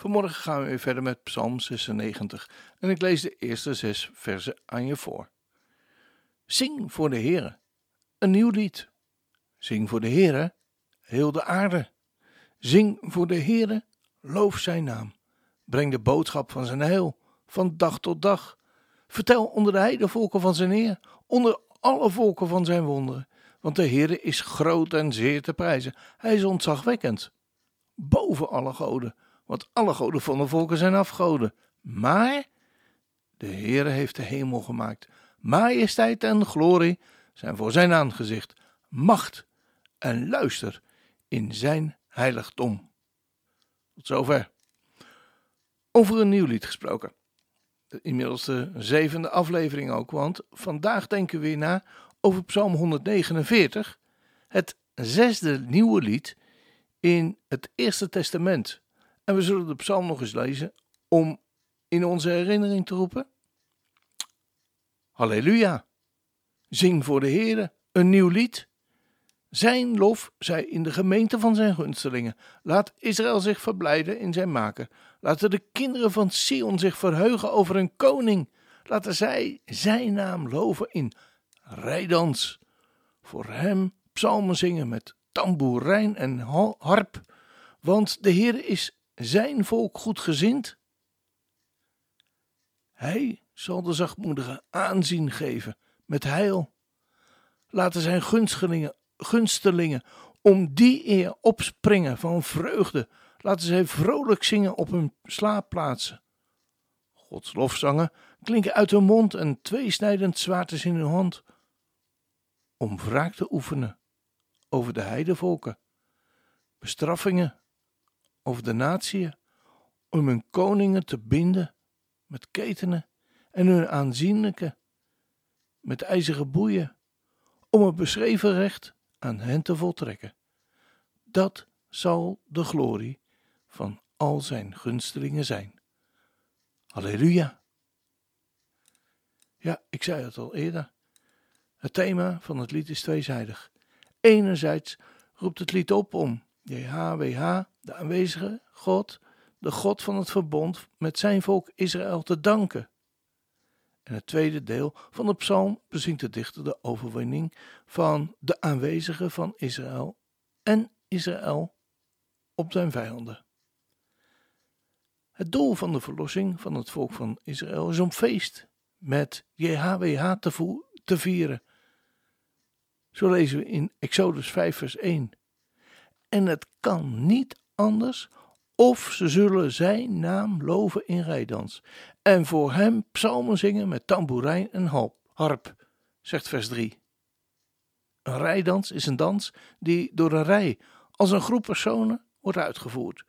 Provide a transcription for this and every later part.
Vanmorgen gaan we weer verder met Psalm 96 en ik lees de eerste zes versen aan je voor. Zing voor de Heere, een nieuw lied. Zing voor de Heere, heel de aarde. Zing voor de Heere, loof zijn naam. Breng de boodschap van zijn heil, van dag tot dag. Vertel onder de heidevolken van zijn Heer, onder alle volken van zijn wonderen. Want de Heere is groot en zeer te prijzen. Hij is ontzagwekkend, boven alle goden want alle goden van de volken zijn afgoden. Maar de Heere heeft de hemel gemaakt. Majesteit en glorie zijn voor zijn aangezicht. Macht en luister in zijn heiligdom. Tot zover. Over een nieuw lied gesproken. Inmiddels de zevende aflevering ook, want vandaag denken we weer na over Psalm 149, het zesde nieuwe lied in het Eerste Testament. En we zullen de psalm nog eens lezen om in onze herinnering te roepen. Halleluja! Zing voor de Heere een nieuw lied. Zijn lof zij in de gemeente van zijn gunstelingen. Laat Israël zich verblijden in zijn maken. Laten de kinderen van Sion zich verheugen over een koning. Laten zij zijn naam loven in rijdans. Voor hem psalmen zingen met tamboerijn en harp. Want de Heer is zijn volk goedgezind? Hij zal de zachtmoedigen aanzien geven met heil. Laten zijn gunstelingen, gunstelingen om die eer opspringen van vreugde. Laten zij vrolijk zingen op hun slaapplaatsen. Gods lofzangen klinken uit hun mond en tweesnijdend zwaard is in hun hand. Om wraak te oefenen over de heidevolken. Bestraffingen over de natieën, om hun koningen te binden met ketenen en hun aanzienlijke met ijzeren boeien, om het beschreven recht aan hen te voltrekken. Dat zal de glorie van al zijn gunstelingen zijn. Halleluja! Ja, ik zei het al eerder. Het thema van het lied is tweezijdig. Enerzijds roept het lied op om JHWH, de aanwezige God, de God van het verbond, met zijn volk Israël te danken. En het tweede deel van de psalm bezingt de dichter de overwinning van de aanwezige van Israël en Israël op zijn vijanden. Het doel van de verlossing van het volk van Israël is om feest met JHWH te, te vieren. Zo lezen we in Exodus 5, vers 1 en het kan niet anders of ze zullen zijn naam loven in rijdans en voor hem psalmen zingen met tamboerijn en harp, zegt vers 3. Een rijdans is een dans die door een rij als een groep personen wordt uitgevoerd.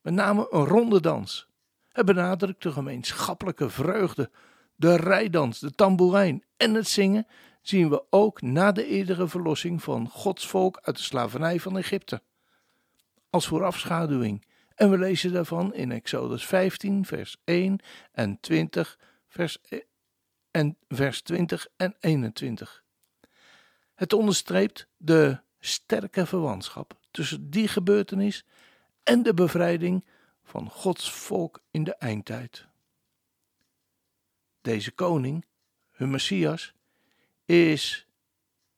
Met name een ronde dans. Het benadrukt de gemeenschappelijke vreugde. De rijdans, de tamboerijn en het zingen zien we ook na de eerdere verlossing van Gods volk uit de slavernij van Egypte. Als voorafschaduwing. En we lezen daarvan in Exodus 15, vers 1 en 20, vers, e- en vers 20 en 21. Het onderstreept de sterke verwantschap tussen die gebeurtenis en de bevrijding van Gods volk in de eindtijd. Deze koning, hun Messias, is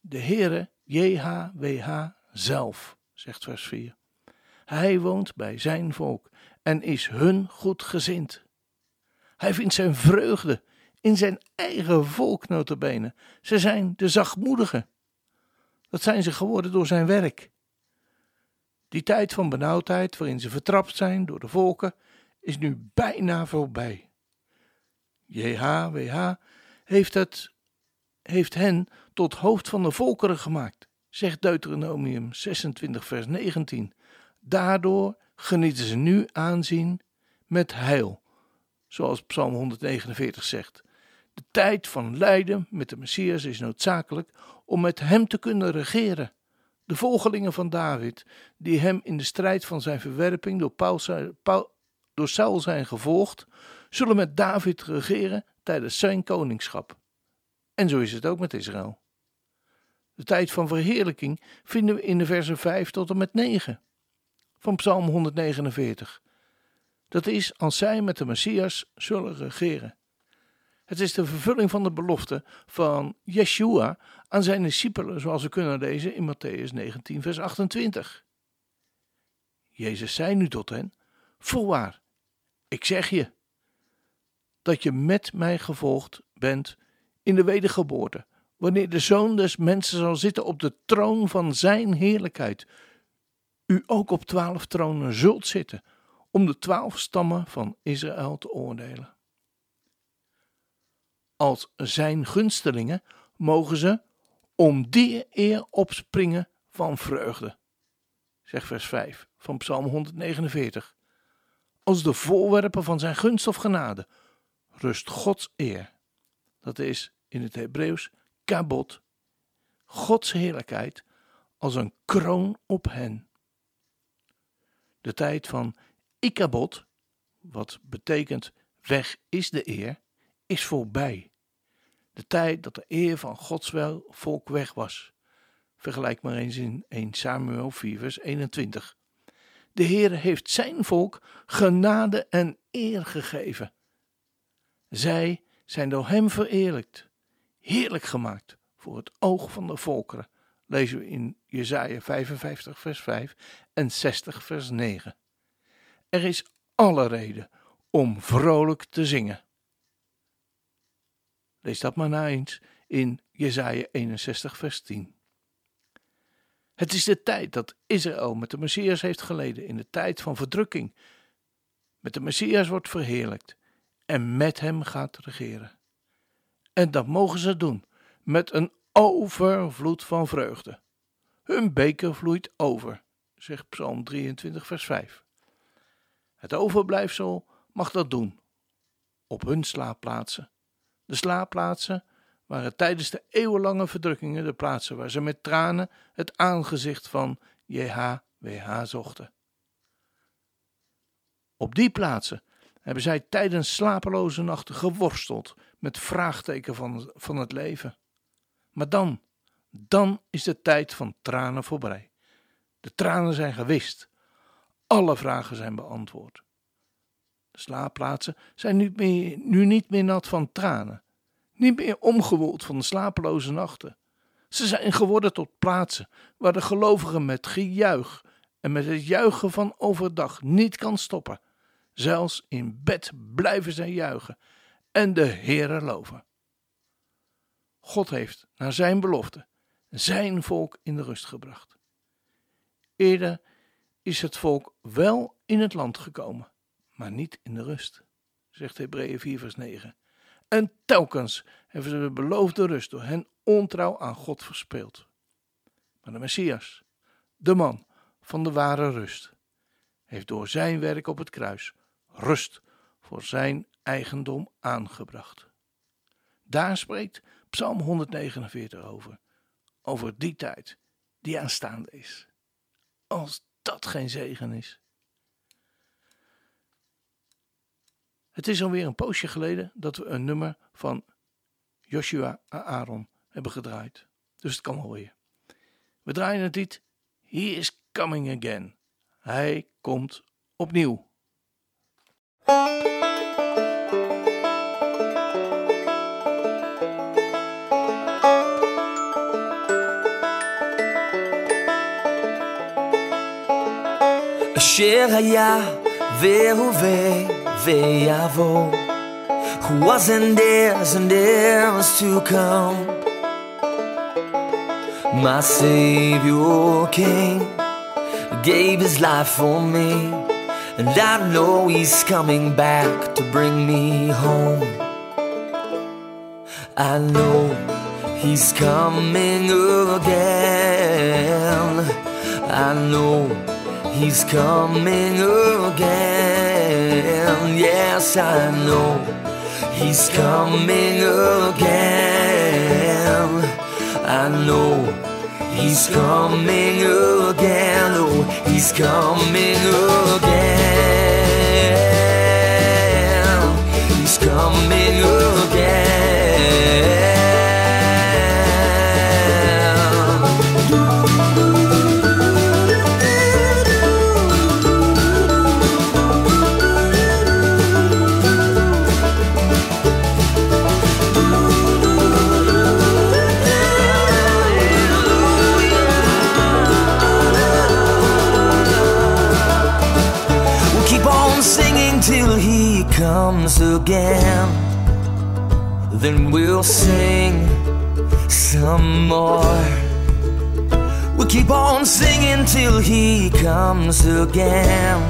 de Heere JHWH zelf, zegt vers 4. Hij woont bij zijn volk en is hun goedgezind. Hij vindt zijn vreugde in zijn eigen volk. Ze zijn de zachtmoedigen. Dat zijn ze geworden door zijn werk. Die tijd van benauwdheid waarin ze vertrapt zijn door de volken is nu bijna voorbij. JHWH heeft, het, heeft hen tot hoofd van de volkeren gemaakt, zegt Deuteronomium 26, vers 19. Daardoor genieten ze nu aanzien met heil, zoals Psalm 149 zegt. De tijd van lijden met de Messias is noodzakelijk om met hem te kunnen regeren. De volgelingen van David, die hem in de strijd van zijn verwerping door, Paul, door Saul zijn gevolgd, zullen met David regeren tijdens zijn koningschap. En zo is het ook met Israël. De tijd van verheerlijking vinden we in de versen 5 tot en met 9 van Psalm 149. Dat is als zij met de Messias zullen regeren. Het is de vervulling van de belofte van Yeshua aan zijn discipelen, zoals we kunnen lezen in Matthäus 19, vers 28. Jezus zei nu tot hen: Voorwaar, ik zeg je dat je met mij gevolgd bent in de wedergeboorte, wanneer de zoon des mensen zal zitten op de troon van zijn heerlijkheid. U ook op twaalf tronen zult zitten, om de twaalf stammen van Israël te oordelen. Als zijn gunstelingen mogen ze om die eer opspringen van vreugde. Zeg vers 5 van Psalm 149. Als de voorwerpen van zijn gunst of genade rust Gods eer. Dat is in het Hebreeuws kabot, Gods heerlijkheid als een kroon op hen. De tijd van Ikabot, wat betekent weg is de eer, is voorbij. De tijd dat de eer van Gods volk weg was. Vergelijk maar eens in 1 Samuel 4 vers 21. De Heer heeft zijn volk genade en eer gegeven. Zij zijn door hem vereerlijkt, heerlijk gemaakt voor het oog van de volkeren. Lezen we in Jesaja 55 vers 5 en 60 vers 9. Er is alle reden om vrolijk te zingen. Lees dat maar na eens in Jesaja 61 vers 10. Het is de tijd dat Israël met de Messias heeft geleden, in de tijd van verdrukking. Met de Messias wordt verheerlijkt en met hem gaat regeren. En dat mogen ze doen met een overvloed van vreugde. Hun beker vloeit over, zegt Psalm 23, vers 5. Het overblijfsel mag dat doen op hun slaapplaatsen. De slaapplaatsen waren tijdens de eeuwenlange verdrukkingen de plaatsen waar ze met tranen het aangezicht van JHWH zochten. Op die plaatsen hebben zij tijdens slapeloze nachten geworsteld met vraagteken van, van het leven. Maar dan, dan is de tijd van tranen voorbij. De tranen zijn gewist. Alle vragen zijn beantwoord. De slaapplaatsen zijn nu, meer, nu niet meer nat van tranen, niet meer omgewoeld van de slapeloze nachten. Ze zijn geworden tot plaatsen waar de gelovige met gejuich en met het juichen van overdag niet kan stoppen. Zelfs in bed blijven zij juichen en de Heere loven. God heeft naar zijn belofte zijn volk in de rust gebracht. Eerder is het volk wel in het land gekomen, maar niet in de rust, zegt Hebreeën 4 vers 9. En telkens hebben ze de beloofde rust door hen ontrouw aan God verspeeld. Maar de Messias, de man van de ware rust, heeft door zijn werk op het kruis rust voor zijn eigendom aangebracht. Daar spreekt Psalm 149 over, over die tijd die aanstaande is. Als dat geen zegen is. Het is alweer een poosje geleden dat we een nummer van Joshua Aaron hebben gedraaid. Dus het kan alweer. We draaien het lied He is coming again. Hij komt opnieuw. אשר היה והווה ויבוא, who was and is and is to come. My Savior came, gave his life for me, and I know he's coming back to bring me home. I know he's coming again. I know He's coming again. Yes, I know he's coming again. I know he's coming again. Oh, he's coming again. Comes again. Then we'll sing some more. We'll keep on singing till he comes again.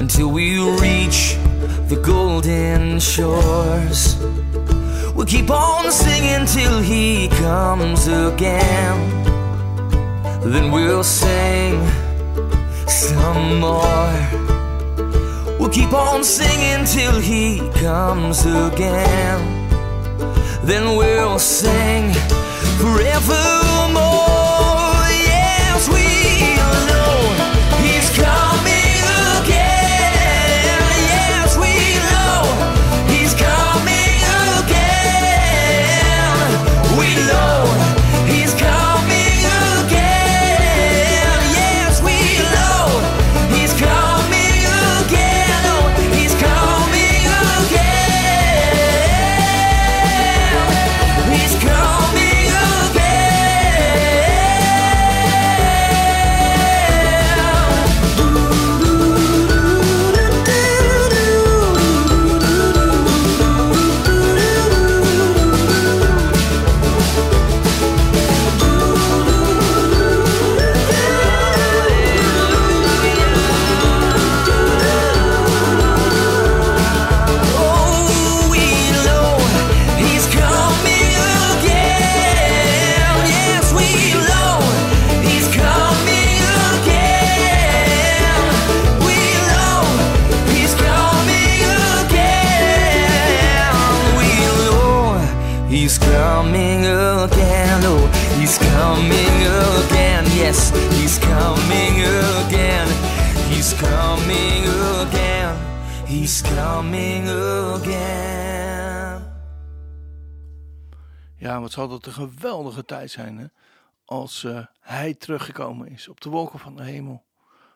Until we reach the golden shores. We'll keep on singing till he comes again. Then we'll sing some more. Keep on singing till he comes again. Then we'll sing forevermore. Yes, we He's coming again. Ja, wat zal dat een geweldige tijd zijn, hè? Als eh, hij teruggekomen is op de wolken van de hemel.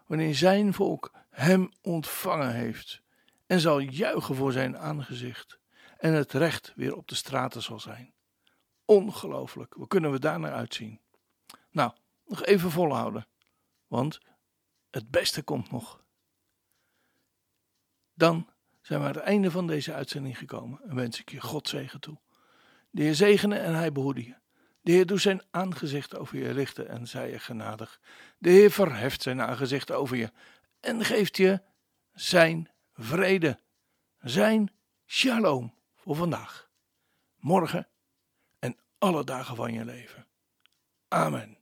Wanneer zijn volk hem ontvangen heeft. En zal juichen voor zijn aangezicht. En het recht weer op de straten zal zijn. Ongelooflijk. Hoe kunnen we daar naar uitzien? Nou, nog even volhouden. Want het beste komt nog. Dan zijn we aan het einde van deze uitzending gekomen. En wens ik je God zegen toe. De Heer zegene en hij behoede je. De Heer doet zijn aangezicht over je richten en zij je genadig. De Heer verheft zijn aangezicht over je en geeft je zijn vrede, zijn shalom voor vandaag, morgen en alle dagen van je leven. Amen.